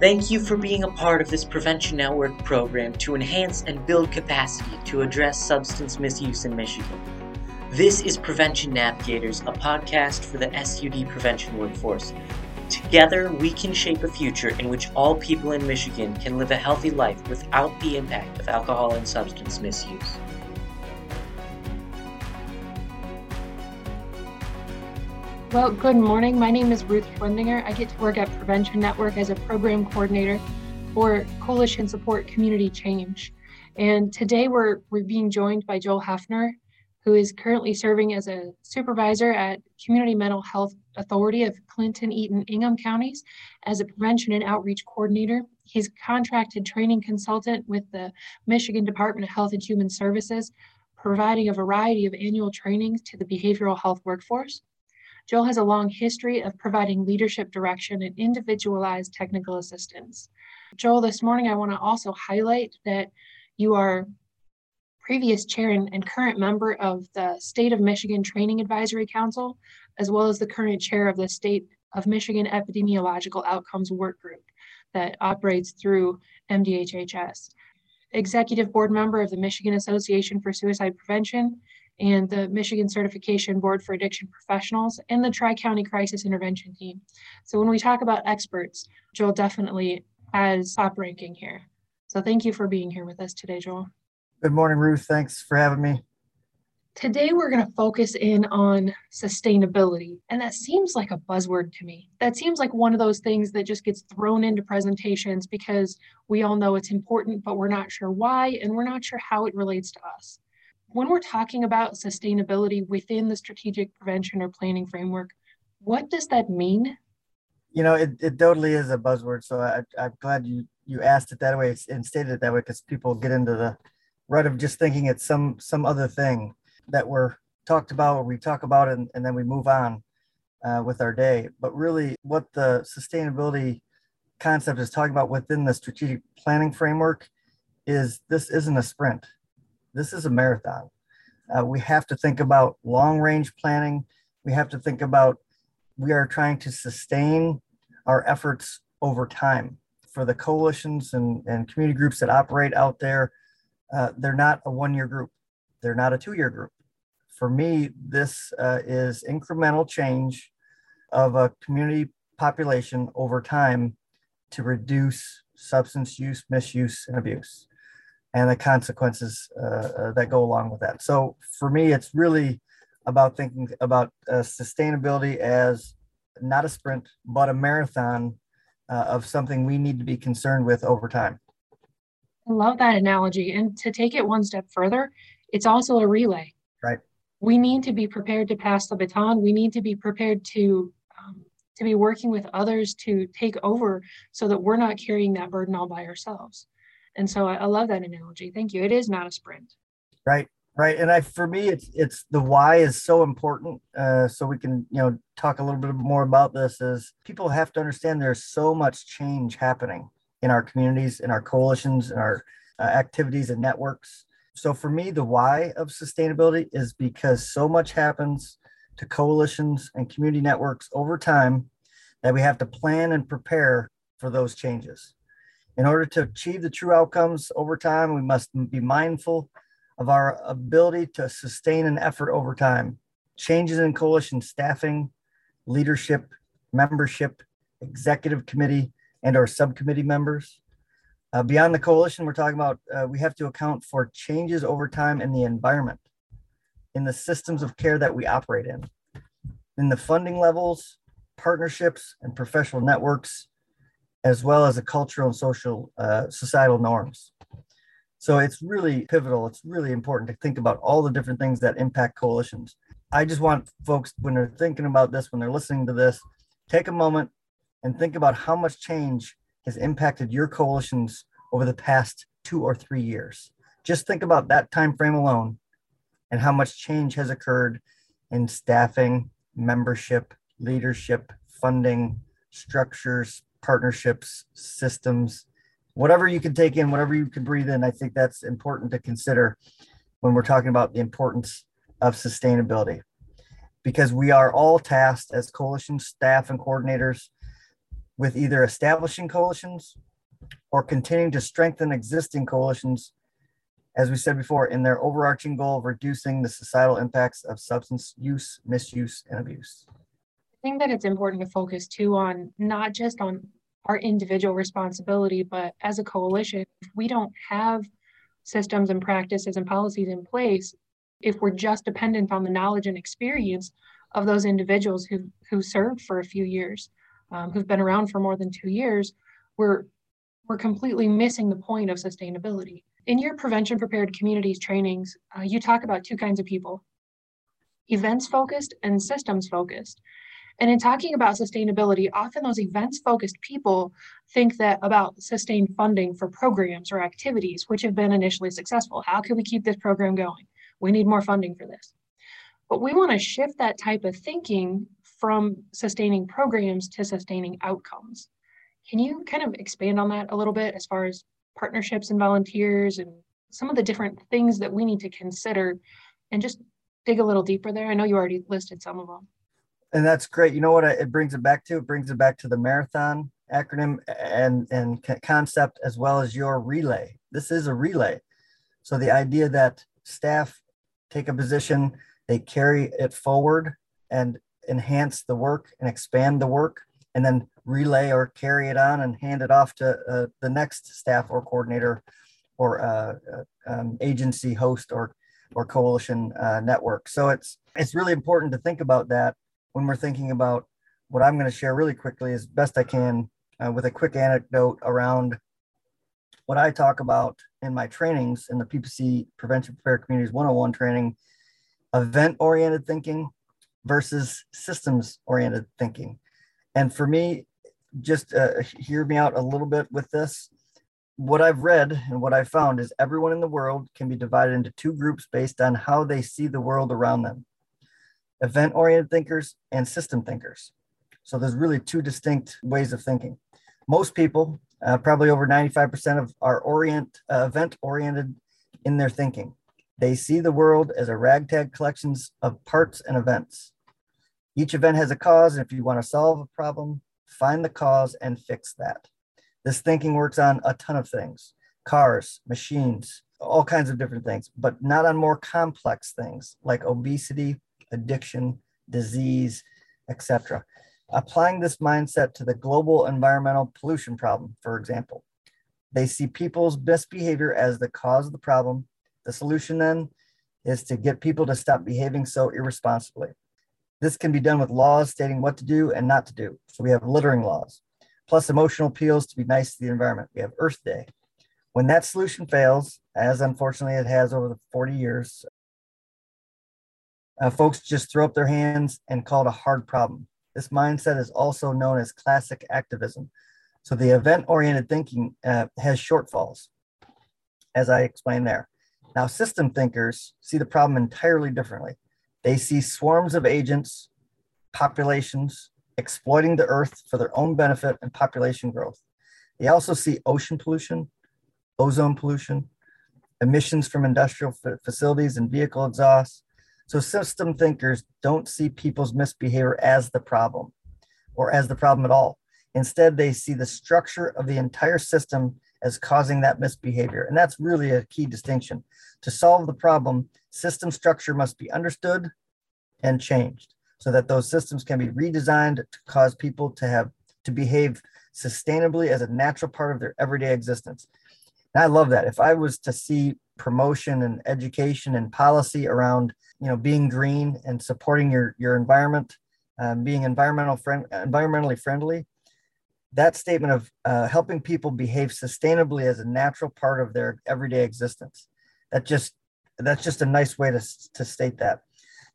Thank you for being a part of this Prevention Network program to enhance and build capacity to address substance misuse in Michigan. This is Prevention Navigators, a podcast for the SUD prevention workforce. Together, we can shape a future in which all people in Michigan can live a healthy life without the impact of alcohol and substance misuse. Well, good morning. My name is Ruth Schwendinger. I get to work at Prevention Network as a program coordinator for Coalition Support Community Change. And today we're, we're being joined by Joel Hefner, who is currently serving as a supervisor at Community Mental Health Authority of Clinton, Eaton, Ingham counties as a prevention and outreach coordinator. He's contracted training consultant with the Michigan Department of Health and Human Services, providing a variety of annual trainings to the behavioral health workforce. Joel has a long history of providing leadership direction and individualized technical assistance. Joel, this morning I want to also highlight that you are previous chair and, and, current member of the State of Michigan Training Advisory Council, as well as the current chair of the State of Michigan Epidemiological Outcomes Work Group that operates through MDHHS. Executive board member of the Michigan Association for Suicide Prevention and the Michigan Certification Board for Addiction Professionals and the Tri County Crisis Intervention Team. So when we talk about experts, Joel definitely has top ranking here. So thank you for being here with us today, Joel. Good morning, Ruth. Thanks for having me. Today, we're going to focus in on sustainability. And that seems like a buzzword to me. That seems like one of those things that just gets thrown into presentations because we all know it's important, but we're not sure why, and we're not sure how it relates to us when we're talking about sustainability within the strategic prevention or planning framework, what does that mean? You know, it, it totally is a buzzword. So I, I'm glad you, you asked it that way and stated it that way because people get into the rut of just thinking it's some some other thing that we're talked about or we talk about and, and then we move on uh, with our day. But really, what the sustainability concept is talking about within the strategic planning framework is this isn't a sprint this is a marathon. Uh, we have to think about long range planning. We have to think about we are trying to sustain our efforts over time. For the coalitions and, and community groups that operate out there, uh, they're not a one year group, they're not a two year group. For me, this uh, is incremental change of a community population over time to reduce substance use, misuse, and abuse and the consequences uh, uh, that go along with that. So for me, it's really about thinking about uh, sustainability as not a sprint, but a marathon uh, of something we need to be concerned with over time. I love that analogy. And to take it one step further, it's also a relay. Right. We need to be prepared to pass the baton. We need to be prepared to um, to be working with others to take over so that we're not carrying that burden all by ourselves. And so I, I love that analogy. Thank you. It is not a sprint. Right. Right. And I, for me, it's, it's the why is so important. Uh, so we can, you know, talk a little bit more about this is people have to understand there's so much change happening in our communities, in our coalitions, in our uh, activities and networks. So for me, the why of sustainability is because so much happens to coalitions and community networks over time that we have to plan and prepare for those changes. In order to achieve the true outcomes over time, we must be mindful of our ability to sustain an effort over time. Changes in coalition staffing, leadership, membership, executive committee, and our subcommittee members. Uh, beyond the coalition, we're talking about uh, we have to account for changes over time in the environment, in the systems of care that we operate in, in the funding levels, partnerships, and professional networks as well as the cultural and social uh, societal norms. So it's really pivotal. It's really important to think about all the different things that impact coalitions. I just want folks, when they're thinking about this, when they're listening to this, take a moment and think about how much change has impacted your coalitions over the past two or three years. Just think about that time frame alone and how much change has occurred in staffing, membership, leadership, funding, structures, partnerships, systems, whatever you can take in, whatever you can breathe in. I think that's important to consider when we're talking about the importance of sustainability because we are all tasked as coalition staff and coordinators with either establishing coalitions or continuing to strengthen existing coalitions, as we said before, in their overarching goal of reducing the societal impacts of substance use, misuse, and abuse. Think that it's important to focus too on not just on our individual responsibility, but as a coalition, if we don't have systems and practices and policies in place, if we're just dependent on the knowledge and experience of those individuals who who served for a few years, um, who've been around for more than two years, we're we're completely missing the point of sustainability. In your prevention prepared communities trainings, uh, you talk about two kinds of people: events focused and systems focused. And in talking about sustainability, often those events focused people think that about sustained funding for programs or activities which have been initially successful. How can we keep this program going? We need more funding for this. But we want to shift that type of thinking from sustaining programs to sustaining outcomes. Can you kind of expand on that a little bit as far as partnerships and volunteers and some of the different things that we need to consider and just dig a little deeper there? I know you already listed some of them and that's great. You know what it brings it back to? It brings it back to the marathon acronym and and concept as well as your relay. This is a relay. So the idea that staff take a position, they carry it forward and enhance the work and expand the work, and then relay or carry it on and hand it off to uh, the next staff or coordinator or uh, uh um, agency host or or coalition uh, network. So it's it's really important to think about that when we're thinking about what I'm going to share really quickly as best I can uh, with a quick anecdote around what I talk about in my trainings in the PPC Prevention Prepare Communities 101 training event oriented thinking versus systems oriented thinking. And for me, just uh, hear me out a little bit with this. What I've read and what I've found is everyone in the world can be divided into two groups based on how they see the world around them event oriented thinkers and system thinkers. So there's really two distinct ways of thinking. Most people, uh, probably over 95% of are orient uh, event oriented in their thinking. They see the world as a ragtag collections of parts and events. Each event has a cause, and if you want to solve a problem, find the cause and fix that. This thinking works on a ton of things cars, machines, all kinds of different things, but not on more complex things like obesity, addiction, disease, etc. Applying this mindset to the global environmental pollution problem, for example, they see people's misbehavior as the cause of the problem. The solution then is to get people to stop behaving so irresponsibly. This can be done with laws stating what to do and not to do. So we have littering laws, plus emotional appeals to be nice to the environment. We have Earth Day. When that solution fails, as unfortunately it has over the 40 years, uh, folks just throw up their hands and call it a hard problem. This mindset is also known as classic activism. So the event oriented thinking uh, has shortfalls, as I explained there. Now, system thinkers see the problem entirely differently. They see swarms of agents, populations exploiting the earth for their own benefit and population growth. They also see ocean pollution, ozone pollution, emissions from industrial facilities and vehicle exhaust, so system thinkers don't see people's misbehavior as the problem or as the problem at all. Instead, they see the structure of the entire system as causing that misbehavior. And that's really a key distinction. To solve the problem, system structure must be understood and changed so that those systems can be redesigned to cause people to have to behave sustainably as a natural part of their everyday existence. And I love that. If I was to see promotion and education and policy around you know being green and supporting your your environment um, being environmental friend environmentally friendly that statement of uh, helping people behave sustainably as a natural part of their everyday existence. That just that's just a nice way to, to state that.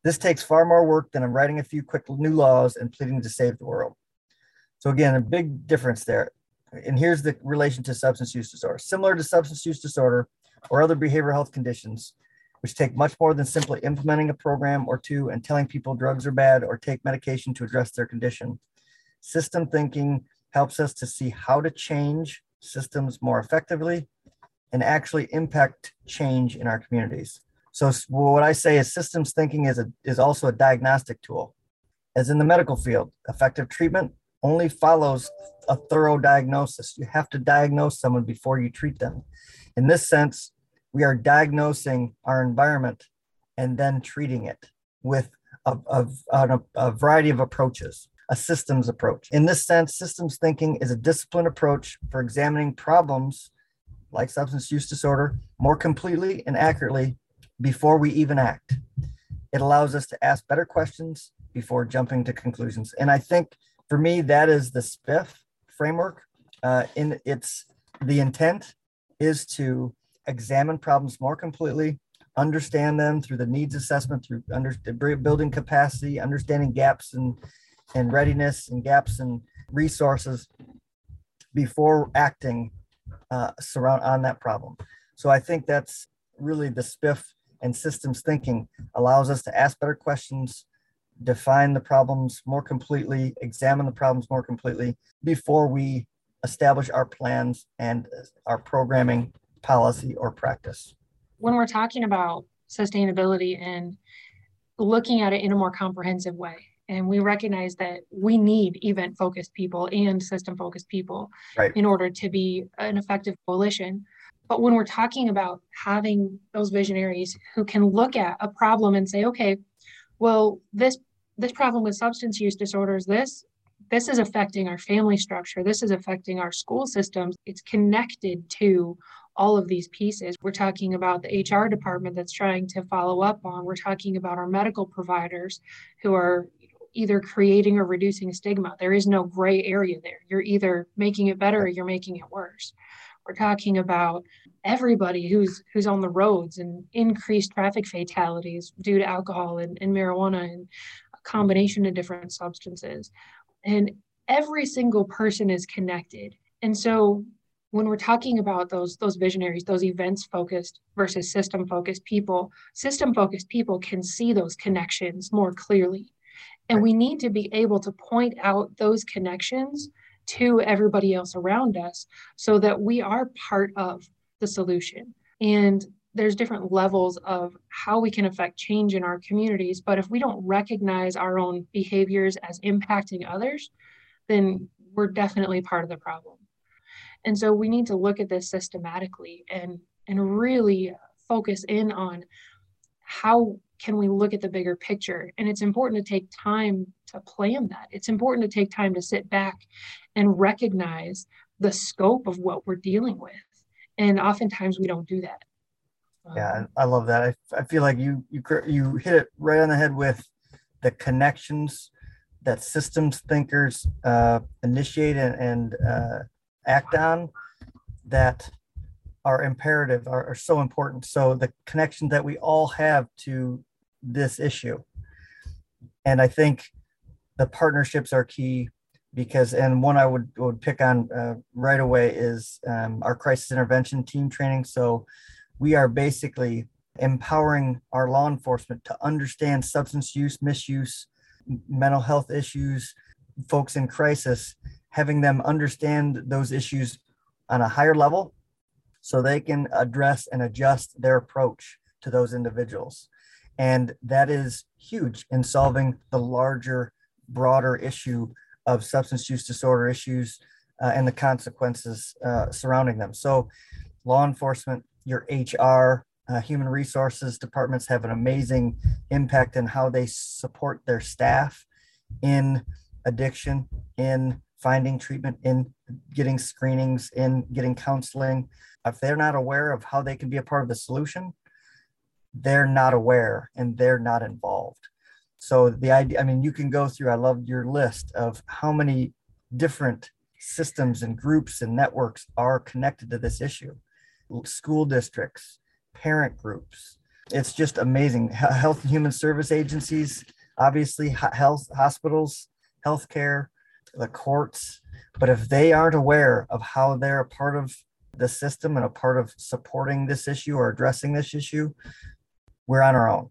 This takes far more work than I'm writing a few quick new laws and pleading to save the world. So again a big difference there. And here's the relation to substance use disorder. Similar to substance use disorder or other behavioral health conditions which take much more than simply implementing a program or two and telling people drugs are bad or take medication to address their condition. System thinking helps us to see how to change systems more effectively and actually impact change in our communities. So what I say is systems thinking is, a, is also a diagnostic tool. As in the medical field, effective treatment only follows a thorough diagnosis. You have to diagnose someone before you treat them. In this sense, we are diagnosing our environment and then treating it with a, a, a, variety of approaches a systems approach. In this sense, systems thinking is a disciplined approach for examining problems like substance use disorder more completely and accurately before we even act. It allows us to ask better questions before jumping to conclusions. And I think for me, that is the SPIF framework. Uh, in its the intent is to examine problems more completely, understand them through the needs assessment, through under, building capacity, understanding gaps and and readiness and gaps and resources before acting uh, surround on that problem. So I think that's really the SPIF and systems thinking allows us to ask better questions, define the problems more completely, examine the problems more completely before we establish our plans and our programming policy or practice. When we're talking about sustainability and looking at it in a more comprehensive way, and we recognize that we need event focused people and system focused people right. in order to be an effective coalition but when we're talking about having those visionaries who can look at a problem and say okay well this this problem with substance use disorders this this is affecting our family structure this is affecting our school systems it's connected to all of these pieces. We're talking about the HR department that's trying to follow up on. We're talking about our medical providers who are either creating or reducing stigma. There is no gray area there. You're either making it better or you're making it worse. We're talking about everybody who's who's on the roads and increased traffic fatalities due to alcohol and, and marijuana and a combination of different substances. And every single person is connected. And so when we're talking about those those visionaries those events focused versus system focused people system focused people can see those connections more clearly and we need to be able to point out those connections to everybody else around us so that we are part of the solution. And there's different levels of how we can affect change in our communities. But if we don't recognize our own behaviors as impacting others, then we're definitely part of the problem. And so we need to look at this systematically and, and really focus in on how can we look at the bigger picture? And it's important to take time to plan that. It's important to take time to sit back and recognize the scope of what we're dealing with. And oftentimes we don't do that. Yeah, I love that. I, I feel like you you you hit it right on the head with the connections that systems thinkers uh, initiate and, and uh, act on that are imperative are, are so important. So the connection that we all have to this issue. And i think the partnerships are key because and one i would, would pick on uh, right away is um, our crisis intervention team training. So we are basically empowering our law enforcement to understand substance use misuse mental health issues folks in crisis having them understand those issues on a higher level so they can address and adjust their approach to those individuals. And that is huge in solving the larger, broader issue of substance use disorder issues uh, and the consequences uh, surrounding them. So, law enforcement, your HR, uh, human resources departments have an amazing impact in how they support their staff in addiction, in finding treatment, in getting screenings, in getting counseling, if they're not aware of how they can be a part of the solution, they're not aware and they're not involved. So the idea, I mean, you can go through, I love your list of how many different systems and groups and networks are connected to this issue. School districts, parent groups. It's just amazing. Health and human service agencies, obviously health hospitals, healthcare, the courts. But if they aren't aware of how they're a part of the system and a part of supporting this issue or addressing this issue, we're on our own.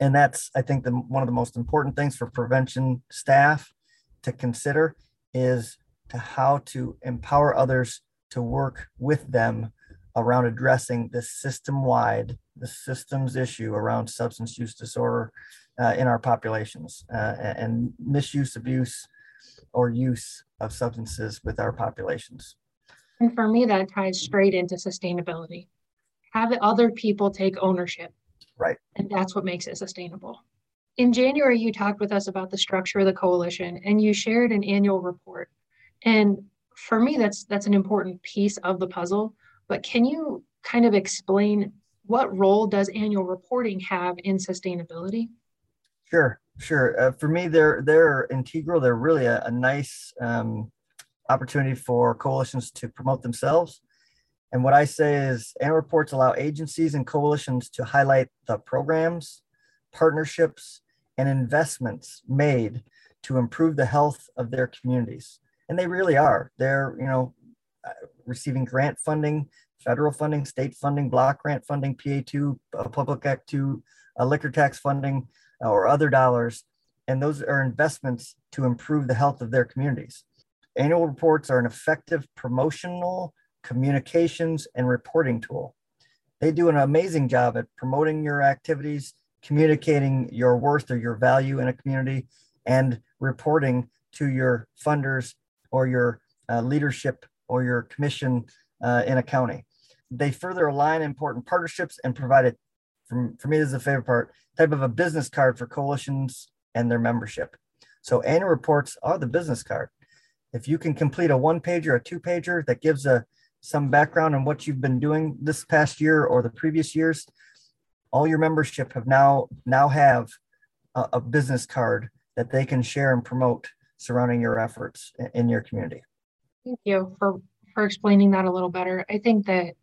And that's, I think, the, one of the most important things for prevention staff to consider is to how to empower others to work with them around addressing this system-wide, the systems issue around substance use disorder uh, in our populations uh, and misuse, abuse, or use of substances with our populations. And for me, that ties straight into sustainability. Have other people take ownership. Right. And that's what makes it sustainable. In January, you talked with us about the structure of the coalition and you shared an annual report. And for me, that's that's an important piece of the puzzle. But can you kind of explain what role does annual reporting have in sustainability? Sure, sure. Uh, for me, they're they're integral. They're really a, a nice um, opportunity for coalitions to promote themselves. And what I say is, annual reports allow agencies and coalitions to highlight the programs, partnerships, and investments made to improve the health of their communities. And they really are. They're, you know, uh, receiving grant funding, federal funding, state funding, block grant funding, PA2, uh, Public Act 2, uh, liquor tax funding, or other dollars. And those are investments to improve the health of their communities. Annual reports are an effective promotional, communications, and reporting tool. They do an amazing job at promoting your activities, communicating your worth or your value in a community, and reporting to your funders or your uh, leadership or your commission uh, in a county. They further align important partnerships and provide it, from, for me, this is the favorite part, type of a business card for coalitions and their membership. So annual reports are the business card. If you can complete a one pager, a two pager that gives a some background on what you've been doing this past year or the previous years, all your membership have now now have a, a business card that they can share and promote surrounding your efforts in, in your community. Thank you for for explaining that a little better. I think that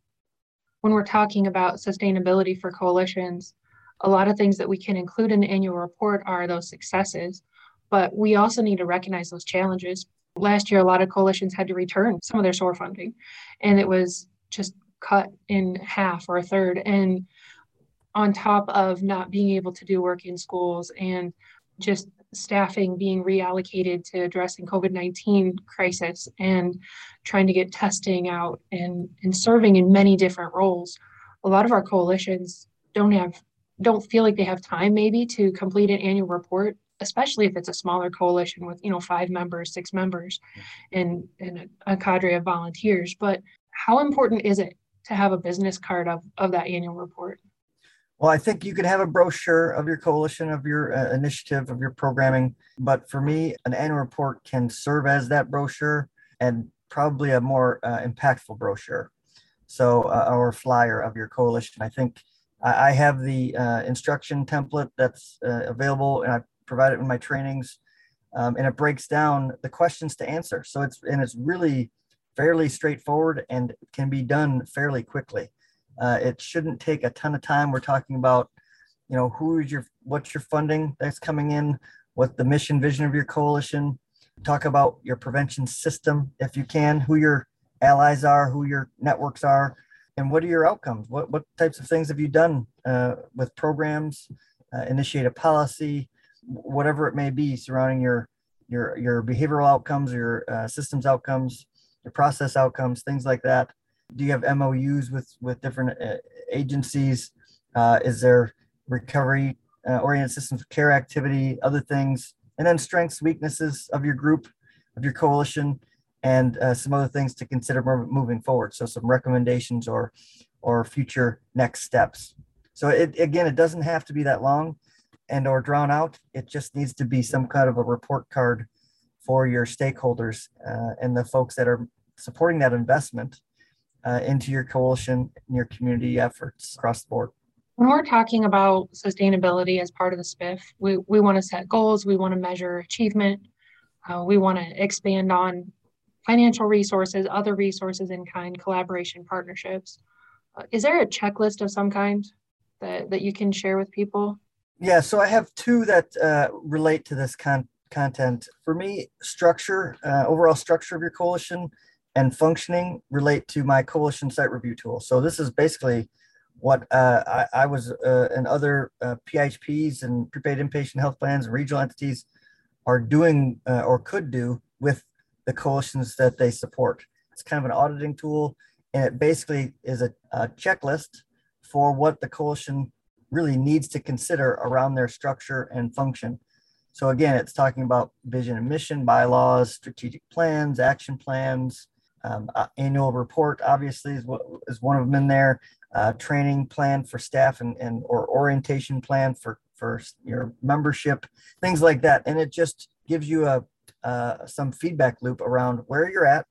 when we're talking about sustainability for coalitions, a lot of things that we can include in the annual report are those successes, but we also need to recognize those challenges Last year, a lot of coalitions had to return some of their SOR funding, and it was just cut in half or a third. And on top of not being able to do work in schools and just staffing being reallocated to addressing COVID-19 crisis and trying to get testing out and, and serving in many different roles. A lot of our coalitions don't have don't feel like they have time maybe to complete an annual report especially if it's a smaller coalition with you know five members six members and and a, a cadre of volunteers but how important is it to have a business card of, of that annual report well i think you can have a brochure of your coalition of your uh, initiative of your programming but for me an annual report can serve as that brochure and probably a more uh, impactful brochure so uh, flyer of your coalition i think I have the uh, instruction template that's uh, available, and I provide it in my trainings, um, and it breaks down the questions to answer. So it's and it's really fairly straightforward and can be done fairly quickly. Uh, it shouldn't take a ton of time. We're talking about, you know, who is your what's your funding that's coming in, what the mission vision of your coalition. Talk about your prevention system if you can, who your allies are, who your networks are, and what are your outcomes? What what types of things have you done uh, with programs? Uh, initiate a policy, whatever it may be surrounding your your your behavioral outcomes, your uh, systems outcomes, your process outcomes, things like that. Do you have MOUs with with different uh, agencies? Uh, is there recovery uh, oriented systems of care activity, other things, and then strengths, weaknesses of your group, of your coalition, and uh, some other things to consider moving forward. So some recommendations or or future next steps. So it again, it doesn't have to be that long and or drawn out. It just needs to be some kind of a report card for your stakeholders uh, and the folks that are supporting that investment uh, into your coalition and your community efforts across the board. When we're talking about sustainability as part of the SPIF, we, we want to set goals, we want to measure achievement, uh, we want to expand on financial resources, other resources in kind, collaboration, partnerships. Uh, is there a checklist of some kind that, that you can share with people? Yeah, so I have two that uh, relate to this con- content. For me, structure, uh, overall structure of your coalition and functioning relate to my coalition site review tool. So this is basically what uh, I, I, was uh, and other uh, PIHPs and prepaid inpatient health plans and regional entities are doing uh, or could do with the coalitions that they support. It's kind of an auditing tool, and it basically is a, a checklist for what the coalition really needs to consider around their structure and function. So again, it's talking about vision and mission, bylaws, strategic plans, action plans, um, uh, annual report. Obviously, is what is one of them in there. Uh, training plan for staff and, and or orientation plan for for your membership, things like that. And it just gives you a uh, some feedback loop around where you're at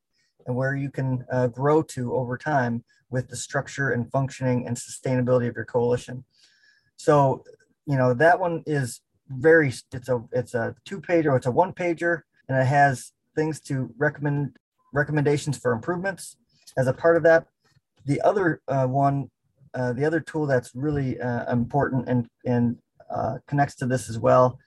and where you can uh, grow to over time with the structure and functioning and sustainability of your coalition. So, you know, that one is very it's a it's a two pager, or it's a one pager, and it has things to recommend recommendations for improvements as a part of that. The other uh, one, uh, the other tool that's really uh, important and and uh, connects to this as well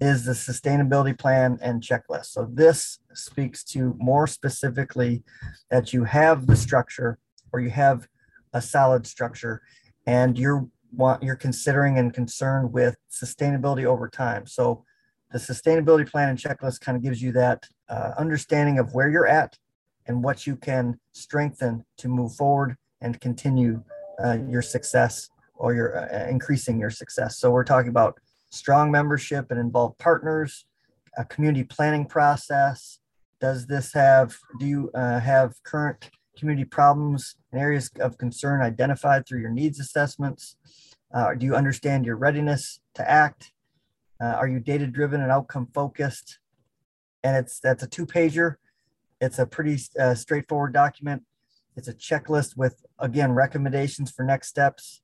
is the sustainability plan and checklist. So this speaks to more specifically that you have the structure or you have a solid structure and you're want you're considering and concerned with sustainability over time. So the sustainability plan and checklist kind of gives you that uh, understanding of where you're at and what you can strengthen to move forward and continue uh, your success or your uh, increasing your success. So we're talking about strong membership and involved partners, a community planning process. Does this have, do you uh, have current community problems and areas of concern identified through your needs assessments? Uh, do you understand your readiness to act? Uh, are you data driven and outcome focused? And it's that's a two pager. It's a pretty uh, straightforward document. It's a checklist with again recommendations for next steps.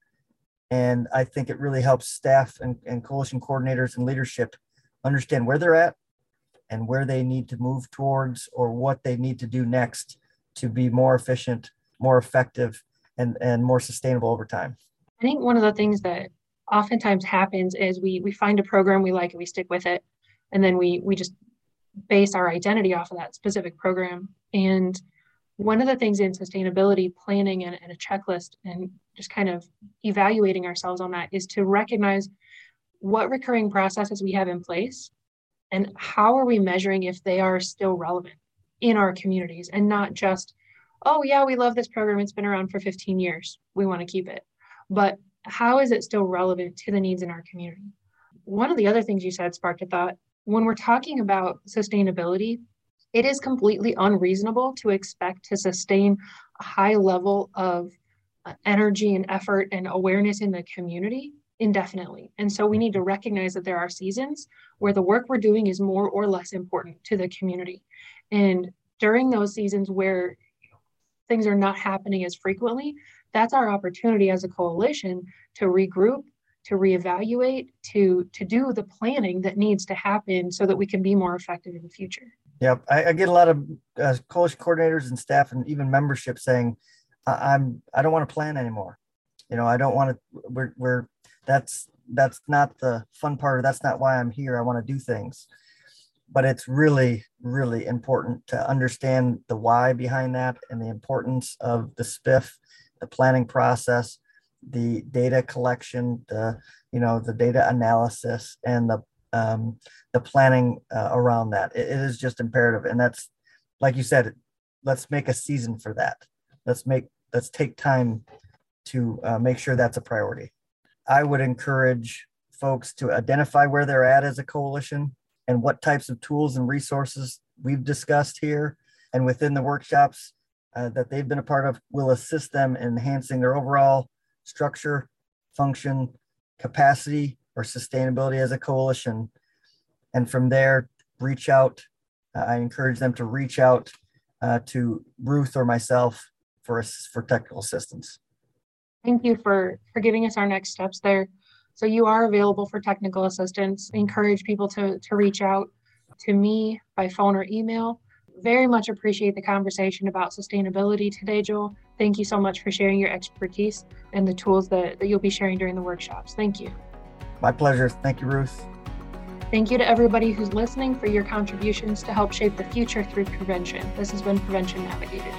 And I think it really helps staff and, and coalition coordinators and leadership understand where they're at and where they need to move towards or what they need to do next to be more efficient, more effective, and, and more sustainable over time. I think one of the things that oftentimes happens is we we find a program we like and we stick with it, and then we we just base our identity off of that specific program. And one of the things in sustainability planning and, and a checklist and just kind of evaluating ourselves on that is to recognize what recurring processes we have in place and how are we measuring if they are still relevant in our communities and not just oh yeah we love this program. It's been around for 15 years. We want to keep it. But how is it still relevant to the needs in our community? One of the other things you said sparked a thought when we're talking about sustainability it is completely unreasonable to expect to sustain a high level of uh, energy and effort and awareness in the community indefinitely. And so we need to recognize that there are seasons where the work we're doing is more or less important to the community. And during those seasons where things are not happening as frequently, that's our opportunity as a coalition to regroup, to reevaluate, to to do the planning that needs to happen so that we can be more effective in the future. Yep, I, I get a lot of uh, coalition coordinators and staff and even membership saying, "I'm I don't want to plan anymore. You know, I don't want to. We're we're that's that's not the fun part. That's not why I'm here. I want to do things." But it's really, really important to understand the why behind that and the importance of the SPIF, the planning process, the data collection, the you know the data analysis, and the um, the planning uh, around that. It, it is just imperative, and that's like you said. Let's make a season for that. Let's make let's take time to uh, make sure that's a priority. I would encourage folks to identify where they're at as a coalition and what types of tools and resources we've discussed here and within the workshops uh, that they've been a part of will assist them in enhancing their overall structure, function, capacity, or sustainability as a coalition. And from there, reach out. Uh, I encourage them to reach out uh, to Ruth or myself for for technical assistance. Thank you for for giving us our next steps there. So you are available for technical assistance. I encourage people to to reach out to me by phone or email. Very much appreciate the conversation about sustainability today, Joel. Thank you so much for sharing your expertise and the tools that, that you'll be sharing during the workshops. Thank you. My pleasure. Thank you, Ruth. Thank you to everybody who's listening for your contributions to help shape the future through prevention. This has been Prevention Navigators.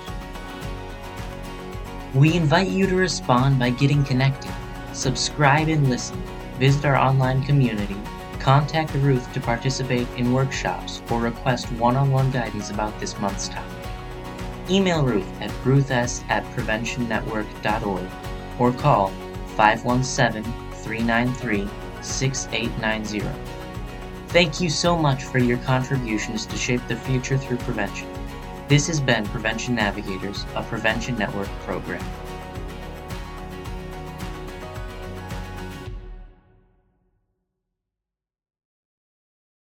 We invite you to respond by getting connected, subscribe and listen, visit our online community, contact Ruth to participate in workshops or request one on one guidance about this month's topic. Email Ruth at ruths at preventionnetwork.org or call 517 393 6890. Thank you so much for your contributions to shape the future through prevention. This has been Prevention Navigators, a Prevention Network program.